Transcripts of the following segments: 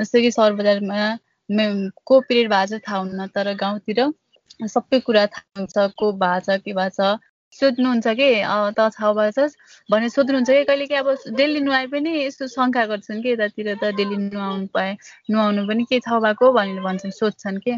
जस्तो कि सहर बजारमा को पिरियड भएको छ थाहा हुन्न तर गाउँतिर सबै कुरा थाहा हुन्छ को भएको छ के भएको छ। सोध्नुहुन्छ कि? त छाउ भएछस् भने सोध्नुहुन्छ कि? कहिले कि अब डेली नुहाए पनि यस्तो शङ्का गर्छन् कि यतातिर त डेली नुहाउनु पाए नुहाउनु पनि के छाउ भएको भनेर भन्छन् सोध्छन् कि।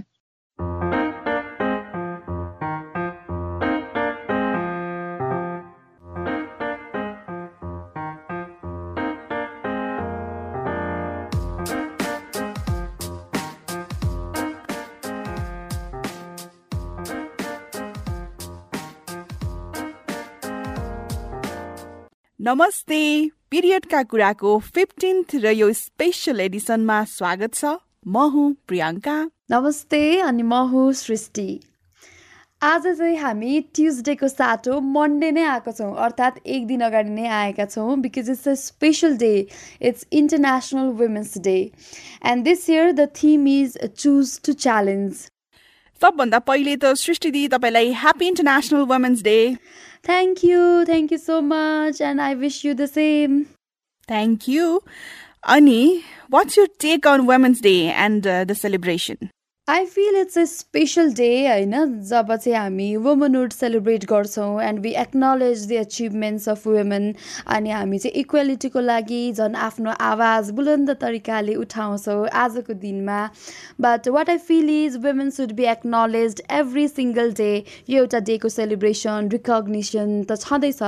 नमस्ते। पिरियडका कुराको फिफ्टिन्थ र यो स्पेसल एडिसनमा स्वागत छ। म हुँ प्रियङ्का। नमस्ते अनि म हुँ सृष्टि। आज चाहिँ हामी ट्युजडेको साटो मन्डे नै आएको छौँ अर्थात् एक दिन अगाडि नै आएका छौँ because it's a special day it's international women's day and this year the theme is choose to challenge सबभन्दा पहिले त सृष्टि सृष्टिदी तपाईँलाई happy international women's day thank you thank you so much and I wish you the same thank you अनि what's you take on women's day and the celebration I feel it's a special day होइन जब चाहिँ हामी womanhood celebrate गर्छौँ and we acknowledge the achievements of women अनि हामी चाहिँ इक्वेलिटीको लागि झन् आफ्नो आवाज बुलन्द तरिकाले उठाउँछौँ आजको दिनमा। But what I feel is women should be acknowledge every single day यो एउटा डेको सेलिब्रेसन रिकग्निसन त छँदैछ।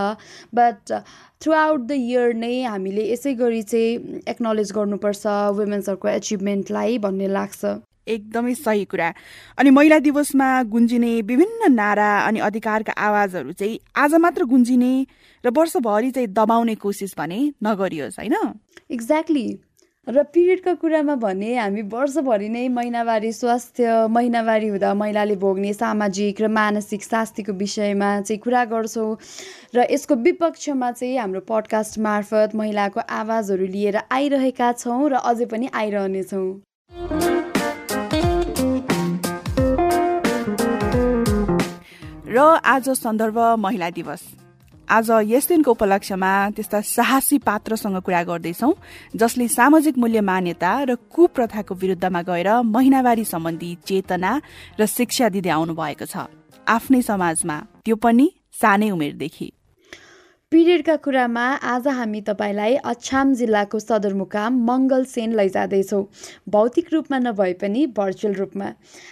But throughout the year नै हामीले यसै गरी चाहिँ एक्नोलेज गर्नुपर्छ वुमेन्सहरूको एचिभमेन्टलाई भन्ने लाग्छ। एकदमै सही कुरा। अनि महिला दिवसमा गुन्जिने विभिन्न नारा अनि अधिकारका आवाजहरू चाहिँ आज मात्र गुन्जिने र वर्षभरि चाहिँ दबाउने कोसिस भने नगरियोस् होइन? एक्ज्याक्टली र पिरियडको कुरामा भने हामी वर्षभरि नै महिनावारी स्वास्थ्य महिनावारी हुँदा महिलाले भोग्ने सामाजिक र मानसिक शास्तिको विषयमा चाहिँ कुरा गर्छौँ। र यसको विपक्षमा चाहिँ हाम्रो पडकास्ट मार्फत महिलाको आवाजहरू लिएर आइरहेका छौँ र अझै पनि आइरहनेछौँ। र आज सन्दर्भ महिला दिवस। आज यस दिनको उपलक्ष्यमा त्यस्ता साहसी पात्रसँग कुरा गर्दैछौ जसले सामाजिक मूल्य मान्यता र कुप्रथाको विरुद्धमा गएर महिनावारी सम्बन्धी चेतना र शिक्षा दिँदै आउनु भएको छ। आफ्नै समाजमा त्यो पनि सानै उमेरदेखि। पिरियडका कुरामा आज हामी तपाईँलाई अछाम जिल्लाको सदरमुकाम मङ्गलसेन लैजाँदैछौँ। भौतिक रूपमा नभए पनि भर्चुअल रूपमा।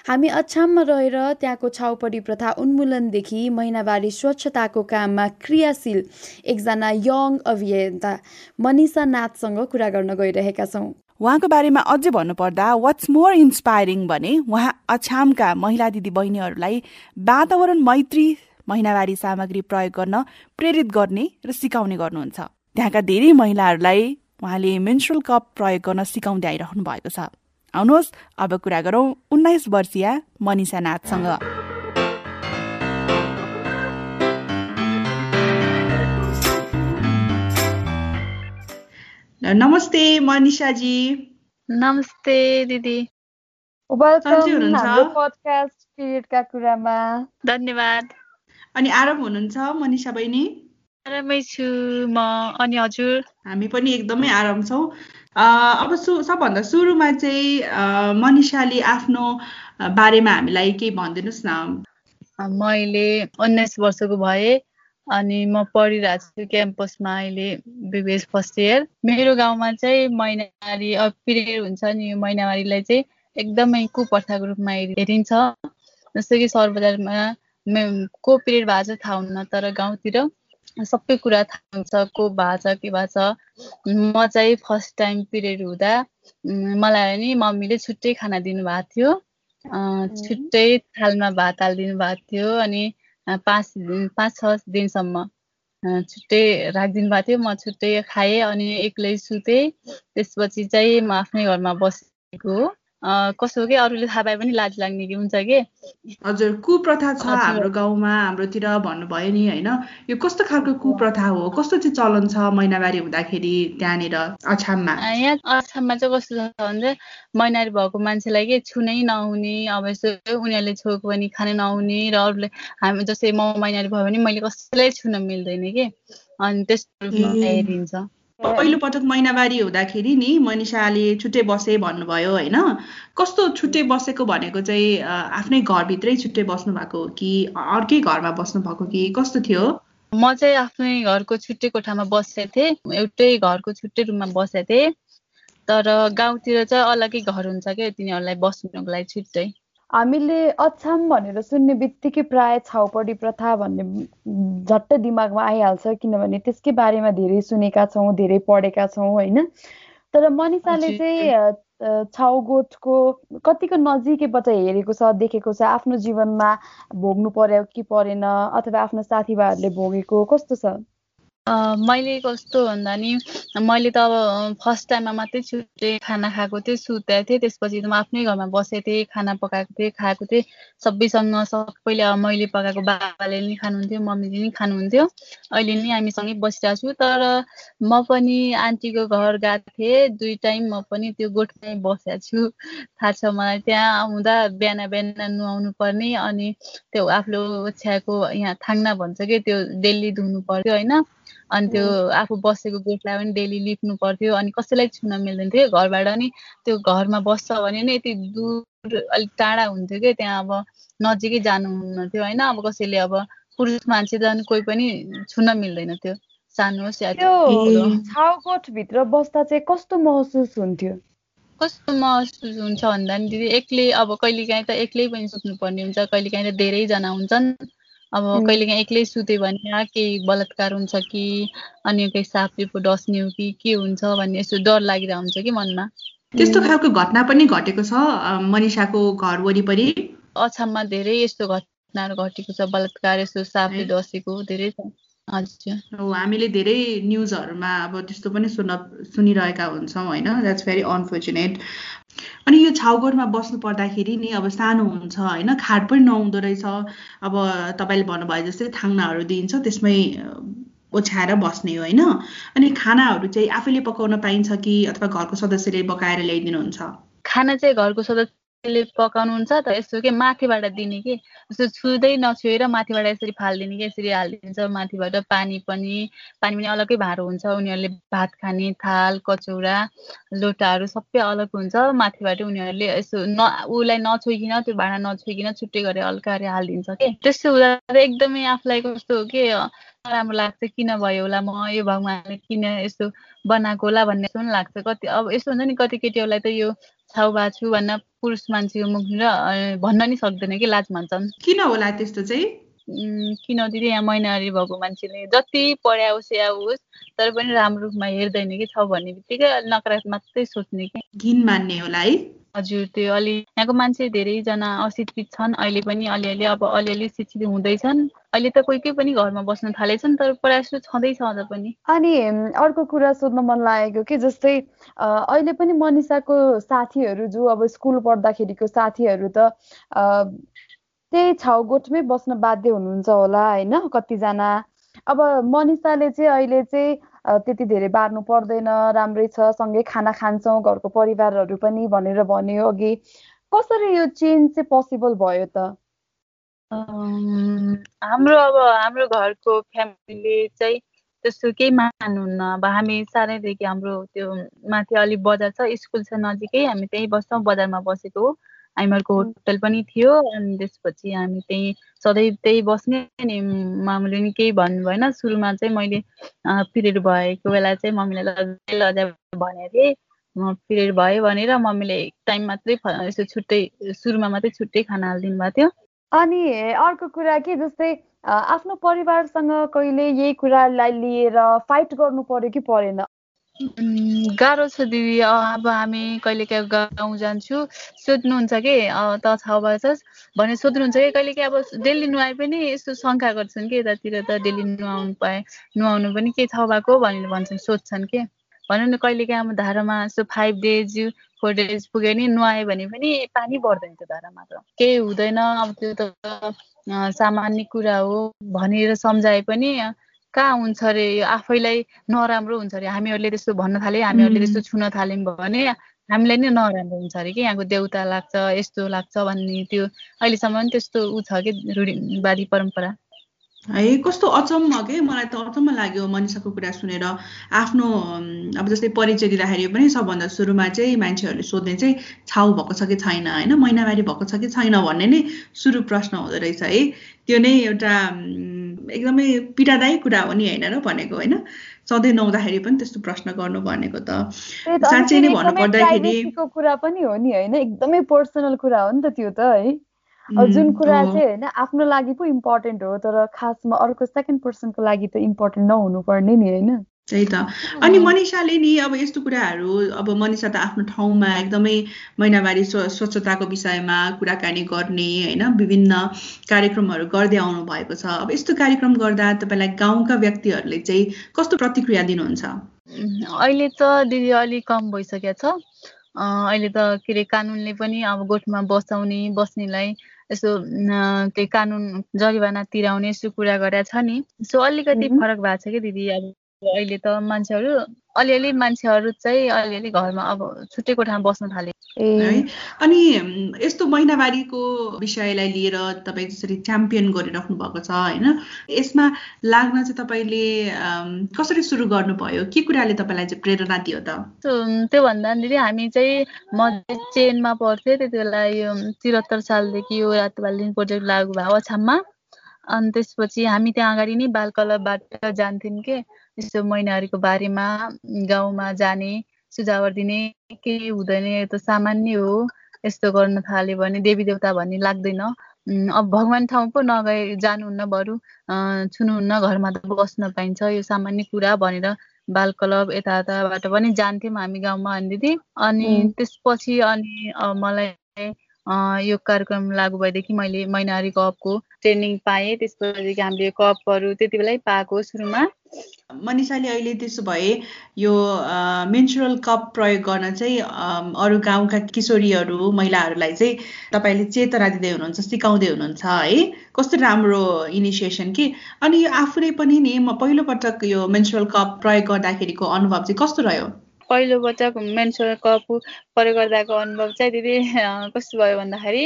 हामी अछाममा रहेर त्यहाँको छाउपडी प्रथा उन्मूलनदेखि महिनावारी स्वच्छताको काममा क्रियाशील एकजना यङ अभियन्ता मनिषा नाथसँग कुरा गर्न गइरहेका छौँ। उहाँको बारेमा अझै भन्नुपर्दा वाट्स मोर इन्सपायरिङ भने उहाँ अछामका महिला दिदी बहिनीहरूलाई वातावरण मैत्री महिनावारी सामग्री प्रयोग गर्न प्रेरित गर्ने र सिकाउने गर्नुहुन्छ। त्यहाँका धेरै महिलाहरूलाई उहाँले मेन्सुरल कप प्रयोग गर्न सिकाउँदै आइरहनु भएको छ। आउनुहोस् अब कुरा गरौँ उन्नाइस वर्षीय मनिषा नाथसँग। नमस्ते मनिषाजी। नमस्ते दिदी। वेलकम पोडकास्ट पिरियडका कुरामा। धन्यवाद। अनि आराम हुनुहुन्छ मनिषा बहिनी? आरामै छु म अनि हजुर? हामी पनि एकदमै आराम छौँ। अब सु सबभन्दा सुरुमा चाहिँ मनिषाले आफ्नो बारेमा हामीलाई केही भनिदिनुहोस् न। मैले उन्नाइस वर्षको भएँ अनि म पढिरहेको छु क्याम्पसमा अहिले बिबिएस फर्स्ट इयर। मेरो गाउँमा चाहिँ महिनावारी पिरियड हुन्छ नि यो महिनावारीलाई चाहिँ एकदमै कुप्रथाको रूपमा हेरिन्छ। जस्तो कि सहर बजारमा को पिरियड भएको छ थाहा हुन्न तर गाउँतिर सबै कुरा थाहा हुन्छ को भएको छ के भएको छ म चाहिँ फर्स्ट टाइम पिरियड हुँदा मलाई नि मम्मीले छुट्टै खाना दिनुभएको थियो। छुट्टै थालमा भात हालिदिनु भएको थियो अनि पाँच पाँच छ दिनसम्म छुट्टै राखिदिनु भएको थियो। म छुट्टै खाएँ अनि एक्लै सुतेँ। त्यसपछि चाहिँ म आफ्नै घरमा बसेको हो। कसो कि अरूले थाहा पाए पनि लाज लाग्ने कि हुन्छ कि? हजुर कुप्रथा छ हाम्रो गाउँमा हाम्रोतिर भन्नुभयो नि होइन? यो कस्तो खालको कुप्रथा हो? कस्तो चाहिँ चलन छ महिनावारी हुँदाखेरि त्यहाँनिर अछाममा? यहाँ अछाममा चाहिँ कस्तो छ भने महिनावारी भएको मान्छेलाई के छुनै नहुने अब यस्तो उनीहरूले छोएको पनि खानै नहुने र अरूले हामी जस्तै म महिनावारी भयो भने मैले कसैलाई छुन मिल्दैन कि? अनि त्यस्तो हेरिन्छ। पहिलो पटक महिनावारी हुँदाखेरि नि मनिषाले छुट्टै बसे भन्नुभयो होइन? कस्तो छुट्टै बसेको भनेको चाहिँ आफ्नै घरभित्रै छुट्टै बस्नु भएको हो कि अर्कै घरमा बस्नु भएको कि कस्तो थियो? म चाहिँ आफ्नै घरको छुट्टै कोठामा बसेको थिएँ। एउटै घरको छुट्टै रुममा बसेको थिएँ। तर गाउँतिर चाहिँ अलग्गै घर हुन्छ क्या तिनीहरूलाई बस्नुको लागि छुट्टै। हामीले अछाम भनेर सुन्ने बित्तिकै प्राय छाउपडी प्रथा भन्ने झट्ट दिमागमा आइहाल्छ किनभने त्यसकै बारेमा धेरै सुनेका छौँ धेरै पढेका छौँ होइन? तर मनिषाले चाहिँ छाउगोठको कतिको नजिकैबाट हेरेको छ देखेको छ आफ्नो जीवनमा भोग्नु पर्यो कि परेन अथवा आफ्नो साथीभाइहरूले भोगेको कस्तो छ? मैले कस्तो भन्दा नि मैले त अब फर्स्ट टाइममा मात्रै छुट्टै खाना खाएको थिएँ सुतेको थिएँ त्यसपछि त म आफ्नै घरमा बसेको थिएँ खाना पकाएको थिएँ खाएको थिएँ सबैसँग सबैले अब मैले पकाएको बाबाले नि खानुहुन्थ्यो मम्मीले नि खानुहुन्थ्यो अहिले नि हामीसँगै बसिरहेको छु तर म पनि आन्टीको घर गएको थिएँ दुई टाइम म पनि त्यो गोठमै बसेको छु थाहा छ मलाई त्यहाँ आउँदा बिहान बिहान नुहाउनु पर्ने अनि त्यो आफ्नो ओछ्याएको यहाँ थाङ्ना भन्छ कि त्यो डेली धुनु पर्थ्यो होइन। अनि त्यो आफू बसेको गेटलाई पनि डेली लिप्नु पर्थ्यो अनि कसैलाई छुन मिल्दैन थियो घरबाट नि त्यो घरमा बस्छ भने नि यति दूर अलिक टाढा हुन्थ्यो कि त्यहाँ अब नजिकै जानु थियो होइन। अब कसैले अब पुरुष मान्छे त कोही पनि छुन मिल्दैन थियो। सानो होस् या भित्र बस्दा चाहिँ कस्तो महसुस हुन्थ्यो? कस्तो महसुस हुन्छ भन्दा नि दिदी एक्लै अब कहिलेकाहीँ त एक्लै पनि सुत्नुपर्ने हुन्छ कहिलेकाहीँ त धेरैजना हुन्छन्। अब कहिलेकाहीँ एक्लै सुत्यो भने केही बलात्कार हुन्छ कि अनि केही सापले डस्ने हो कि के हुन्छ भन्ने यस्तो डर लागिरहेको हुन्छ कि मनमा। त्यस्तो खालको घटना पनि घटेको छ मनिषाको घर वरिपरि? अछाममा धेरै यस्तो घटनाहरू घटेको छ बलात्कार यस्तो सापले डसेको धेरै छ। हजुर। हामीले धेरै न्युजहरूमा अब त्यस्तो पनि सुन्न सुनिरहेका हुन्छौँ होइन? द्याट्स भेरी अनफर्चुनेट अनि यो छाउगोठमा बस्नु पर्दाखेरि नि अब सानो हुन्छ होइन खाट पनि नहुँदो रहेछ। अब तपाईँले भन्नुभयो जस्तै थाङ्नाहरू दिइन्छ त्यसमै ओछ्याएर बस्ने होइन। अनि खानाहरू चाहिँ आफैले पकाउन पाइन्छ कि अथवा घरको सदस्यले पकाएर ल्याइदिनुहुन्छ? खाना चाहिँ घरको सदस्य त्यसले पकाउनुहुन्छ त यस्तो के माथिबाट दिने कि? जस्तो छुँदै नछुएर माथिबाट यसरी फालिदिने कि? यसरी हालिदिन्छ माथिबाट पानी पनि पानी पनि अलग्गै भाँडो हुन्छ। उनीहरूले भात खाने थाल कचौरा लोटाहरू सबै अलग हुन्छ। माथिबाट उनीहरूले यसो न उसलाई नछोइकन त्यो भाँडा नछोइकन छुट्टै गरेर हल्काहरू हालिदिन्छ कि? त्यस्तो हुँदा एकदमै आफूलाई कस्तो हो कि नराम्रो लाग्छ। किन भयो होला? म यो भगवान्ले किन यस्तो बनाएको होला भन्ने पनि लाग्छ। कति अब यस्तो हुन्छ नि कति केटीहरूलाई त यो छाउ छु भन्न पुरुष मान्छेको मुखतिर भन्न नि सक्दैन कि लाज मान्छन्। किन होला त्यस्तो चाहिँ? किन दिदी यहाँ महिनारी भएको मान्छेले जति पढ्या होस् या होस् तर पनि राम्रो रूपमा हेर्दैन कि छ भन्ने बित्तिकै नकारात्मक मात्रै सोच्ने कि। घिन मान्ने होला है। हजुर त्यो अलि यहाँको मान्छे धेरैजना अशिक्षित छन् अहिले पनि अलिअलि अब अलिअलि शिक्षित हुँदैछन्। अहिले त कोही कोही पनि घरमा बस्न थालेछन् तर प्रायः जस्तो छँदैछ अझ पनि। अनि अर्को कुरा सोध्न मन लागेको कि जस्तै अहिले पनि मनिषाको साथीहरू जो अब स्कुल पढ्दाखेरिको साथीहरू त त्यही छाउगोठमै बस्न बाध्य हुनुहुन्छ होला होइन? कतिजना। अब मनिषाले चाहिँ अहिले चाहिँ त्यति धेरै बार्नु पर्दैन। राम्रै छ सँगै खाना खान्छौँ घरको परिवारहरू पनि भनेर भन्यो अघि। कसरी यो चेन्ज चाहिँ पोसिबल भयो त? हाम्रो अब हाम्रो घरको फ्यामिलीले चाहिँ त्यस्तो केही मान्नुहुन्न। अब हामी सानैदेखि हाम्रो त्यो माथि अलिक बजार छ स्कुल छ नजिकै हामी त्यहीँ बस्छौँ बजारमा बसेको हो। हामीहरूको होटल पनि थियो अनि त्यसपछि हामी त्यहीँ सधैँ त्यही बस्ने नि मामुले नि केही भन्नु भएन सुरुमा चाहिँ मैले पिरियड भएको बेला चाहिँ मम्मीलाई लजाइ लजाइ भनेको थिएँ। म पिरियड भयो भनेर मम्मीले एक टाइम मात्रै यसो छुट्टै सुरुमा मात्रै छुट्टै खाना हालिदिनु भएको थियो। अनि अर्को कुरा के जस्तै आफ्नो परिवारसँग कहिले यही कुरालाई लिएर फाइट गर्नु पर्यो कि परेन? गाह्रो छ दिदी। अब हामी कहिलेकाहीँ गाउँ जान्छु। सोध्नुहुन्छ कि? त छ बर्छस् भने सोध्नुहुन्छ कि? कहिलेकाहीँ अब डेली नुहाए पनि यस्तो शङ्का गर्छन् कि? यतातिर त डेली नुहाउनु पाए नुहाउनु पनि के छ भएको भनेर भन्छन् सोध्छन् कि? भनौँ न कहिलेकाहीँ अब धारामा यस्तो फाइभ डेज फोर डेज पुग्यो भने नुहायो भने पनि पानी बढ्दैन त्यो धारामा त केही हुँदैन। अब त्यो त सामान्य कुरा हो भनेर सम्झाए पनि कहाँ हुन्छ अरे यो आफैलाई नराम्रो हुन्छ अरे। हामीहरूले त्यस्तो भन्न थाल्यो हामीहरूले त्यस्तो छुन थाल्यौँ भने हामीलाई नै नराम्रो हुन्छ अरे कि यहाँको देउता लाग्छ यस्तो लाग्छ भन्ने त्यो अहिलेसम्म पनि त्यस्तो ऊ छ कि रूढिवादी परम्परा। है कस्तो अचम्म के? मलाई त अचम्म लाग्यो मनिषाको कुरा सुनेर। आफ्नो अब जस्तै परिचय दिँदाखेरि पनि सबभन्दा सुरुमा चाहिँ मान्छेहरूले सोध्ने चाहिँ छाउ भएको छ कि छैन होइन? महिनावारी भएको छ कि छैन भन्ने नै सुरु प्रश्न हुँदो रहेछ है। त्यो नै एउटा एकदमै पीडादायी कुरा हो नि होइन र भनेको होइन। सधैँ नहुँदाखेरि पनि त्यस्तो प्रश्न गर्नु भनेको त। साँच्चै नै भन्नु पर्दाखेरि कुरा पनि हो नि होइन। एकदमै पर्सनल कुरा हो नि त त्यो त है। जुन कुरा चाहिँ होइन आफ्नो लागि पो इम्पोर्टेन्ट हो तर खासमा अर्को सेकेन्ड पर्सनको लागि त इम्पोर्टेन्ट नहुनु पर्ने नि होइन। त्यही त। अनि मनिषाले नि अब यस्तो कुराहरू अब मनिषा त आफ्नो ठाउँमा एकदमै महिनावारी स्वच्छताको विषयमा कुराकानी गर्ने होइन विभिन्न कार्यक्रमहरू गर्दै आउनु भएको छ। अब यस्तो कार्यक्रम गर्दा तपाईँलाई गाउँका व्यक्तिहरूले चाहिँ कस्तो प्रतिक्रिया दिनुहुन्छ? अहिले त दिदी अलिक कम भइसकेको छ। अहिले त के अरे कानुनले पनि अब गोठमा बसाउने बस्नेलाई यसो त्यही कानुन जरिवाना तिराउने यस्तो कुरा गरेर छ नि। सो अलिकति फरक भएको छ कि दिदी? अब अहिले त मान्छेहरू अलिअलि मान्छेहरू चाहिँ अलिअलि घरमा अब छुट्टै ठाउँमा बस्न थाले। है? अनि यस्तो महिनावारीको विषयलाई लिएर तपाईँ जसरी च्याम्पियन गरिराख्नु भएको छ होइन? यसमा लाग्न चाहिँ तपाईँले कसरी सुरु गर्नुभयो? के कुराले तपाईँलाई चाहिँ प्रेरणा दियो त? त्योभन्दा दिदी हामी चाहिँ म चेनमा पढ्थेँ त्यति बेला यो त्रिहत्तर सालदेखि यो रातो प्रोजेक्ट लागु भयो अछाममा अनि त्यसपछि हामी त्यहाँ अगाडि नै बाल क्लबबाट जान्थ्यौँ के। यस्तो महिनाहरूको बारेमा गाउँमा जाने सुझाव दिने केही हुँदैन यो त सामान्य हो। यस्तो गर्न थाल्यो भने देवी देवता भन्ने लाग्दैन। अब भगवान् ठाउँ पो नगए जानुहुन्न बरु। छुनुहुन्न घरमा त बस्न पाइन्छ। यो सामान्य कुरा भनेर बाल क्लब यता यताबाट पनि जान्थ्यौँ हामी गाउँमा अनि दिदी। अनि त्यसपछि अनि मलाई यो कार्यक्रम लागु भएदेखि मैले महिनारी कपको ट्रेनिङ पाएँ। त्यसपछि हामीले कपहरू त्यति बेलै पाएको सुरुमा। मनिषाले अहिले त्यसो भए यो मेन्सुरल कप प्रयोग गर्न चाहिँ अरू गाउँका किशोरीहरू महिलाहरूलाई चाहिँ तपाईँले चेतना दिँदै हुनुहुन्छ सिकाउँदै हुनुहुन्छ है? कस्तो राम्रो इनिसिएसन कि? अनि यो आफूले पनि नि म पहिलोपटक यो मेन्सुरल कप प्रयोग गर्दाखेरिको अनुभव चाहिँ कस्तो रह्यो? पहिलोपटक मेन्सुरल कप प्रयोग गर्दाको अनुभव चाहिँ दिदी कस्तो भयो भन्दाखेरि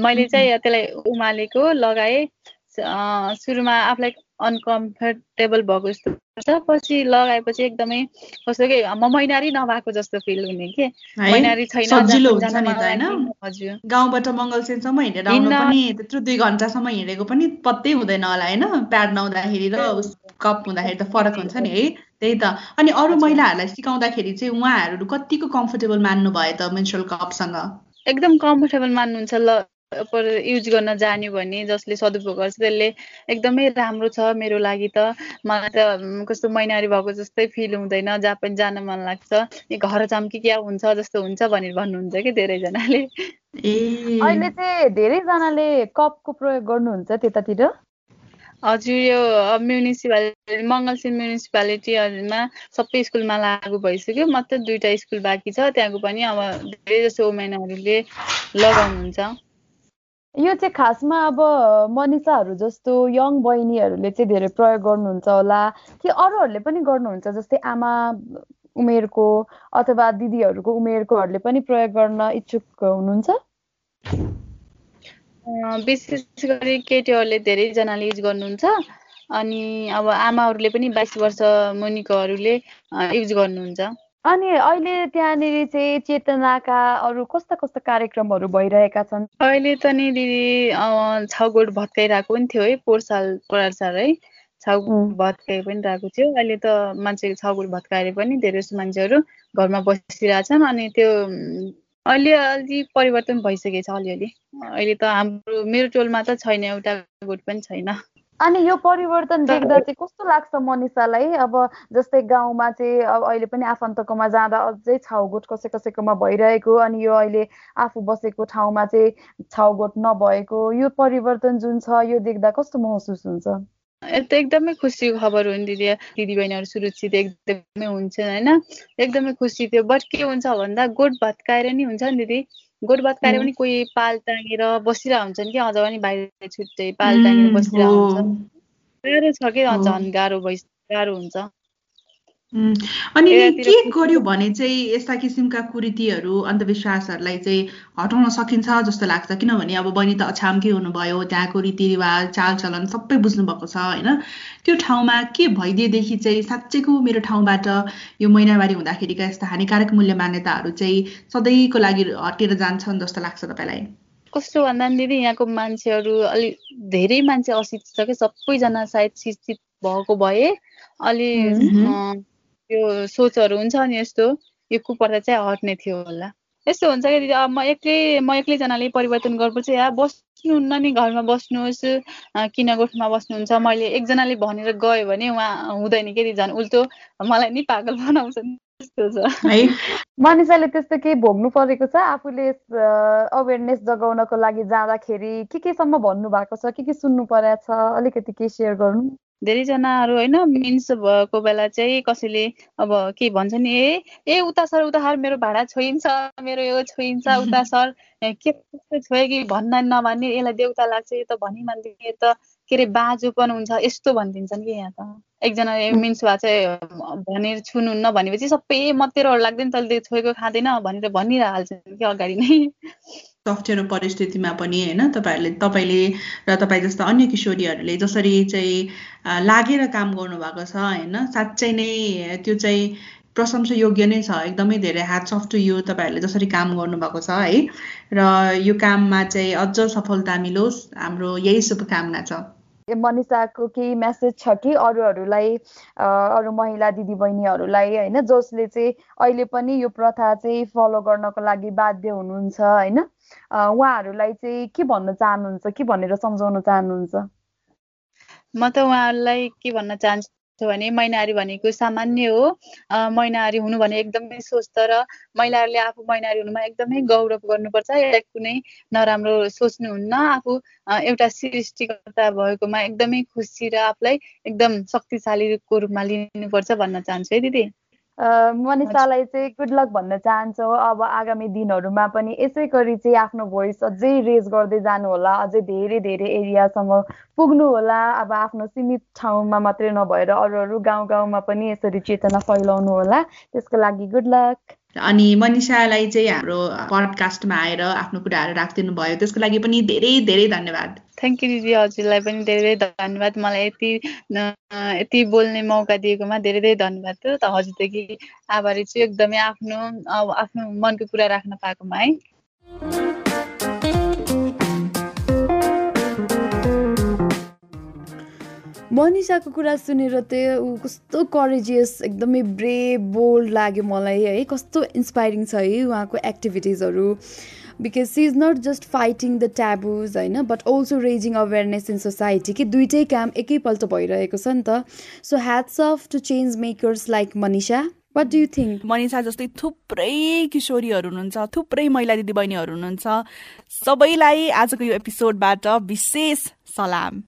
मैले चाहिँ त्यसलाई उमालेको लगाएँ सुरुमा आफूलाई अनकम्फर्टेबल भएको जस्तो पछि लगाएपछि एकदमै कस्तो कि म मैनारी नभएको जस्तो फिल हुने के। मैनारी छैन सजिलो हुन्छ नि त होइन? गाउँबाट मङ्गलसेनसम्म हिँडेर आउनु पनि त्यत्रो दुई घन्टासम्म हिँडेको पनि पत्तै हुँदैन होला होइन? प्याड नहुँदाखेरि र कप हुँदाखेरि त फरक हुन्छ नि है। त्यही त। अनि अरू महिलाहरूलाई सिकाउँदाखेरि चाहिँ उहाँहरू कतिको कम्फर्टेबल मान्नु भयो त मेन्सुरल कपसँग एकदम कम्फर्टेबल मान्नुहुन्छ ल युज गर्न जान्यो भने जसले सदुपयोग गर्छ त्यसले एकदमै राम्रो छ मेरो लागि त। मलाई त कस्तो मैनारी भएको जस्तै फिल हुँदैन जहाँ पनि जान मन लाग्छ। घर चम्की क्या हुन्छ जस्तो हुन्छ भनेर भन्नुहुन्छ कि धेरैजनाले? अहिले चाहिँ धेरैजनाले कपको प्रयोग गर्नुहुन्छ त्यतातिर? हजुर यो म्युनिसिपालिटी मङ्गलसिन म्युनिसिपालिटीहरूमा सबै स्कुलमा लागु भइसक्यो। मात्र दुइटा स्कुल बाँकी छ। त्यहाँको पनि अब धेरै जसो वुमेनहरूले लगाउनुहुन्छ। यो चाहिँ खासमा अब मनिषाहरू जस्तो यङ बहिनीहरूले चाहिँ धेरै प्रयोग गर्नुहुन्छ होला। कि अरूहरूले पनि गर्नुहुन्छ जस्तै आमा उमेरको अथवा दिदीहरूको उमेरकोहरूले पनि प्रयोग गर्न इच्छुक हुनुहुन्छ? विशेष गरी केटीहरूले धेरैजनाले युज गर्नुहुन्छ। अनि अब आमाहरूले पनि बाइस वर्ष मुनिकोहरूले युज गर्नुहुन्छ। अनि अहिले त्यहाँनिर चाहिँ चेतनाका अरू कस्ता कस्ता कार्यक्रमहरू भइरहेका छन्? अहिले त नि दिदी छाउगोड भत्काइरहेको पनि थियो है पोहोर साल साल है। छाउ भत्काइ पनि रहेको थियो। अहिले त मान्छे छाउगोड भत्काएर पनि धेरै जस्तो मान्छेहरू घरमा बसिरहेछन्। अनि त्यो अहिले अलि परिवर्तन भइसकेको छ अलिअलि अहिले त हाम्रो मेरो टोलमा त छैन एउटा गोठ पनि छैन। अनि यो परिवर्तन देख्दा चाहिँ कस्तो लाग्छ मनिषालाई? अब जस्तै गाउँमा चाहिँ अब अहिले पनि आफन्तकोमा जाँदा अझै छाउगोठ कसै कसैकोमा भइरहेको अनि यो अहिले आफू बसेको ठाउँमा चाहिँ छाउगोठ नभएको यो परिवर्तन जुन छ यो देख्दा कस्तो महसुस हुन्छ? त एकदमै खुसीको खबर हो नि दिदी दिदीबहिनीहरू सुरक्षित एकदमै हुन्छ होइन एकदमै खुसी थियो बट के हुन्छ भन्दा गोठ भत्काएर नि हुन्छ नि दिदी गोठ भत्काएर पनि कोही पाल टाँगेर बसिरहेको हुन्छन् कि अझ पनि बाहिर छुट्टै पाल टाँगेर बसिरहेको हुन्छ गाह्रो छ कि झन् गाह्रो भइ गाह्रो हुन्छ अनि के गर्यो भने चाहिँ यस्ता किसिमका कुरीतिहरू अन्धविश्वासहरूलाई चाहिँ हटाउन सकिन्छ जस्तो लाग्छ? किनभने अब बहिनी त अछामकै हुनुभयो त्यहाँको रीतिरिवाज चालचलन सबै बुझ्नुभएको छ होइन? त्यो ठाउँमा के भइदिएदेखि चाहिँ साँच्चैको मेरो ठाउँबाट यो महिनावारी हुँदाखेरिका यस्ता हानिकारक मूल्य मान्यताहरू चाहिँ सधैँको लागि हटेर जान्छन् जस्तो लाग्छ तपाईँलाई? कस्तो भन्दा दिदी यहाँको मान्छेहरू अलिक धेरै मान्छे अशिक्षित छ कि? सबैजना सायद शिक्षित भएको भए अलि त्यो सोचहरू हुन्छ नि यस्तो यो कुपर्दा चाहिँ हट्ने थियो होला। यस्तो हुन्छ कि दिदी अब म एक्लै म एक्लैजनाले परिवर्तन गर्नुपर्छ या बस्नुहुन्न नि घरमा बस्नुहोस् किन गोठमा बस्नुहुन्छ? मैले एकजनाले भनेर गयो भने उहाँ हुँदैन कि झन् उल्टो मलाई नि पागल बनाउँछ त्यस्तो छ। है? मानिसले त्यस्तो केही भोग्नु परेको छ? आफूले अवेरनेस जगाउनको लागि जाँदाखेरि के केसम्म भन्नु भएको छ? के के सुन्नु परेको छ? अलिकति केही सेयर गर्नु। धेरैजनाहरू होइन मिन्स भएको बेला चाहिँ कसैले अब के भन्छ नि ए ए उता सर उता सर मेरो भाडा छोइन्छ मेरो यो छोइन्छ उता सर। के छोयो कि भन्न नमान्ने यसलाई देउता लाग्छ यो त भनि मान्दिने त के अरे बाजु पनि हुन्छ यस्तो भनिदिन्छन् कि यहाँ त। एकजना मिन्स भए चाहिँ भनेर छुनुहुन्न भनेपछि सबै मतेरोहरू लाग्दैन तैँले छोएको खाँदैन भनेर भनिहाल्छन् कि अगाडि नै। अप्ठ्यारो परिस्थितिमा पनि होइन तपाईँहरूले तपाईँले र तपाईँ जस्ता अन्य किशोरीहरूले जसरी चाहिँ लागेर काम गर्नुभएको छ होइन साँच्चै नै त्यो चाहिँ प्रशंसा योग्य नै छ एकदमै धेरै ह्याट्स अफ टु यु तपाईँहरूले जसरी काम गर्नुभएको छ है। र यो काममा चाहिँ अझ सफलता मिलोस् हाम्रो यही शुभकामना छ। मनिषाको केही मेसेज छ कि अरूहरूलाई अरू महिला दिदीबहिनीहरूलाई होइन जसले चाहिँ अहिले पनि यो प्रथा चाहिँ फलो गर्नको लागि बाध्य हुनुहुन्छ होइन? उहाँहरूलाई चाहिँ के भन्न चाहनुहुन्छ के भनेर सम्झाउन चाहनुहुन्छ म त उहाँहरूलाई के भन्न चाहन्छु भने महिनारी भनेको सामान्य हो महिनारी हुनु भने एकदमै स्वस्थ र महिलाहरूले आफू महिनारी हुनुमा एकदमै गौरव गर्नुपर्छ कुनै नराम्रो सोच्नुहुन्न आफू एउटा सृष्टिकर्ता भएकोमा एकदमै खुसी र आफूलाई एकदम शक्तिशालीको रूपमा लिनुपर्छ भन्न चाहन्छु है दिदी मनिषालाई चाहिँ गुड लक भन्न चाहन्छौँ। अब आगामी दिनहरूमा पनि यसै गरी चाहिँ आफ्नो भोइस अझै रेज गर्दै जानु होला अझै धेरै धेरै एरियासम्म पुग्नु होला अब आफ्नो सीमित ठाउँमा मात्रै नभएर अरू अरू गाउँ गाउँमा पनि यसरी चेतना फैलाउनु होला त्यसको लागि गुड लक अनि मनिषालाई चाहिँ हाम्रो पडकास्टमा आएर आफ्नो कुराहरू राखिदिनु भयो त्यसको लागि पनि धेरै धेरै धन्यवाद। थ्याङ्क यू दिदी हजुरलाई पनि धेरै धन्यवाद। मलाई यति यति बोल्ने मौका दिएकोमा धेरै धेरै धन्यवाद त हजुरदेखि आभारी छु। एकदमै आफ्नो आफ्नो मनको कुरा राख्न पाएकोमा है। मनिषाको कुरा सुनेर चाहिँ ऊ कस्तो करेजियस एकदमै ब्रेभ बोल्ड लाग्यो मलाई है। कस्तो इन्सपाइरिङ छ है उहाँको एक्टिभिटिजहरू because she is not just fighting the taboos होइन but also raising awareness in society कि दुइटै काम एकैपल्ट भइरहेको छ नि त। So hats off to change makers like Manisha. What do you think Manisha जस्तै थुप्रै किशोरीहरू हुनुहुन्छ थुप्रै महिला दिदीबहिनीहरू हुनुहुन्छ। सबैलाई आजको यो एपिसोडबाट विशेष सलाम।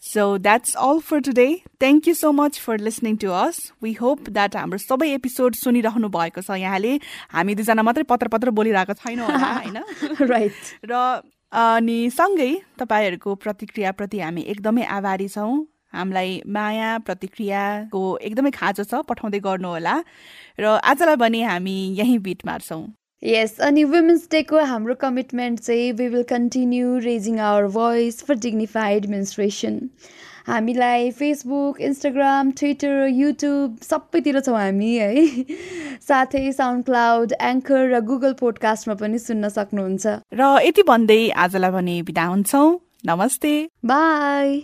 So that's all for today. Thank you so much for listening to us. We hope that हाम्रो सबै एपिसोड सुनिरहनु भएको छ यहाँले। हामी दुईजना मात्रै पत्र पत्र बोलिरहेको छैनौँ होला होइन? राइट र अनि सँगै तपाईँहरूको प्रतिक्रियाप्रति हामी एकदमै आभारी छौँ। हामीलाई माया प्रतिक्रियाको एकदमै खाँचो छ पठाउँदै गर्नुहोला र आजलाई भने हामी यहीँ बिट मार्छौँ। यस अनि वुमेन्स डेको हाम्रो कमिटमेन्ट चाहिँ we will continue raising our voice for dignified menstruation हामीलाई फेसबुक इन्स्टाग्राम ट्विटर युट्युब सबैतिर छौँ हामी है? साथै साउन्ड क्लाउड एङ्कर र गुगल पोडकास्टमा पनि सुन्न सक्नुहुन्छ। र यति भन्दै आजलाई भने बिदा हुन्छौँ। नमस्ते। बाई